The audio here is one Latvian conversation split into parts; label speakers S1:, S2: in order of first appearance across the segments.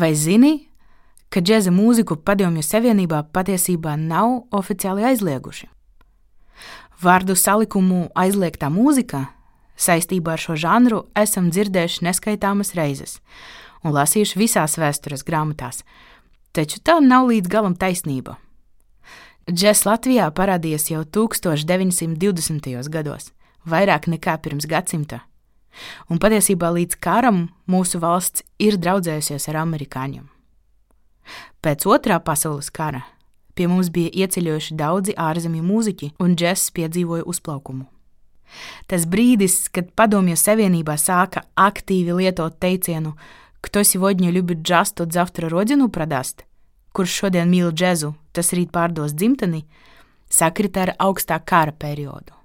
S1: Vai zini, ka džēza mūziku Padomju Savienībā patiesībā nav oficiāli aizlieguši? Vārdu salikumu aizliegtā mūzika saistībā ar šo žanru esam dzirdējuši neskaitāmas reizes un lasījuši visās vēstures grāmatās, taču tā nav līdz galam taisnība. Džeks Latvijā parādījies jau 1920. gados, vairāk nekā pirms gadsimta. Un patiesībā līdz karam mūsu valsts ir draudzējusies ar amerikāņiem. Pēc otrā pasaules kara pie mums bija ieceļojuši daudzi ārzemju mūziķi, un džeks piedzīvoja uzplaukumu. Tas brīdis, kad Padomju Savienībā sāka aktīvi lietot teicienu, кто сегодня любит джаз, тот завтра родину продаст, kurš šodien mīl džēzu, tas rīt pārdos dzimteni, sakrita ar augstā kara periodu.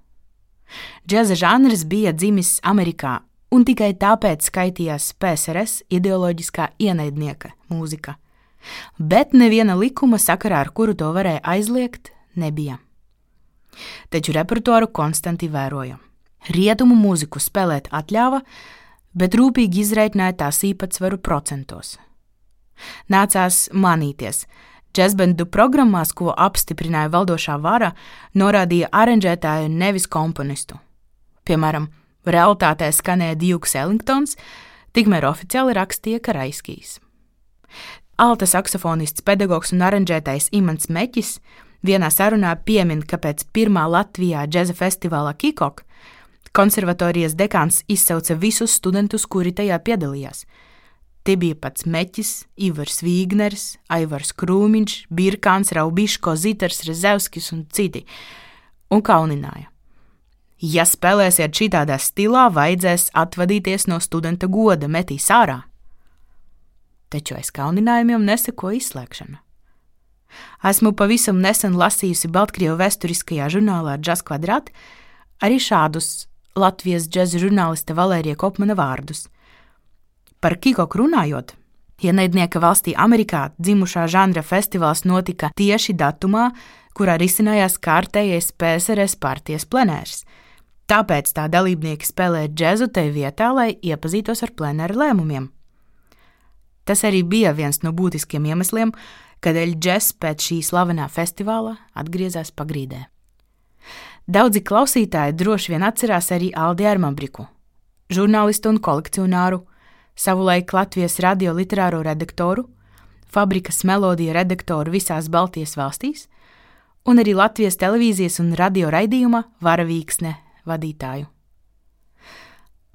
S1: Džēza žanrs bija dzimis Amerikā, un tikai tāpēc skaitījās PSRS ideoloģiskā ienaidnieka mūzika. Bet neviena likuma sakarā, ar kuru to varēja aizliegt, nebija. Taču repertuāru konstanti vēroja. Rietumu mūziku spēlēt atļāva, bet rūpīgi izreikināja tās īpatsvaru procentos. Nācās manīties, Džezbendu programmās, ko apstiprināja valdošā vara, norādīja aranžētāju nevis komponistu. Piemēram, realitātē skanēja Dukes Ellingtons, tikmēr oficiāli rakstīja Karaiskijs. Alta saksofonists, pedagogs un aranžētājs Imants Meķis vienā sarunā piemin, ka pēc pirmā Latvijā džēza festivālā Kikok konservatorijas dekāns izsauca visus studentus, kuri tajā piedalījās – Tie bija pats Meķis, Ivars Vīgners, Aivars Krūmiņš, Birkāns, Raubiško, Zitars, Rezevskis un citi, un kaunināja. Ja spēlēsiet šitādā stilā, vajadzēs atvadīties no studenta goda, metīs ārā. Taču aiz kauninājumiem neseko izslēgšana. Esmu pavisam nesen lasījusi Baltkrievu vēsturiskajā žurnālā Džas Kvadrāt arī šādus Latvijas džēza žurnālista Valērija Kopmana vārdus – Par Kikoku runājot, ienaidnieka valstī Amerikā dzimušā žanra festivāls notika tieši datumā, kurā risinājās kārtējais PSRS partijas plenērs. Tāpēc tā dalībnieki spēlēja džēzu te vietā, lai iepazītos ar plenāra lēmumiem. Tas arī bija viens no būtiskiem iemesliem, kādēļ džeks pēc šī slavenā festivāla atgriezās pagrīdē. Daudzi klausītāji droši vien atcerās arī Aldi Armabriku, žurnālistu un kolekcionāru, savulaik Latvijas radio literāro redaktoru, fabrikas melodija redaktoru visās Baltijas valstīs, un arī Latvijas televīzijas un radio raidījuma Varavīksne vadītāju.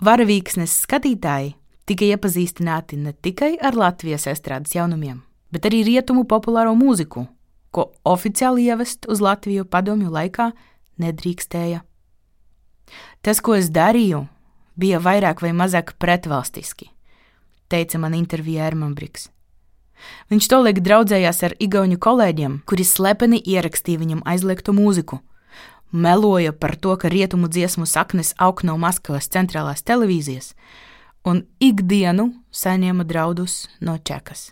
S1: Varavīksnes skatītāji tika iepazīstināti ne tikai ar Latvijas estrādes jaunumiem, bet arī rietumu populāro mūziku, ko oficiāli ievest uz Latviju padomju laikā nedrīkstēja. Tas, ko es darīju, bija vairāk vai mazāk pretvalstiski teica man intervijā Ermanbriks. Viņš tolaik draudzējās ar igauņu kolēģiem, kuri slepeni ierakstīja viņam aizliegto mūziku. Meloja par to, ka rietumu dziesmu saknes aug no Maskavas centrālās televīzijas, un ikdienu saņēma draudus no čekas.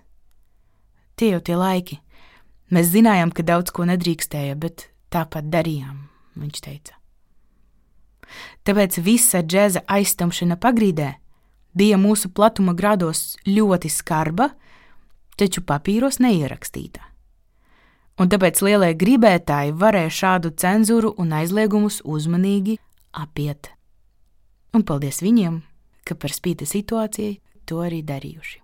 S1: Tie jau tie laiki. Mēs zinājām, ka daudz ko nedrīkstēja, bet tāpat darījām, viņš teica. Tāpēc visa džēza aizstamšana pagrīdē bija mūsu platuma grados ļoti skarba, taču papīros neierakstīta. Un tāpēc lielie gribētāji varēja šādu cenzūru un aizliegumus uzmanīgi apiet. Un paldies viņiem, ka par spīti situācijai to arī darījuši.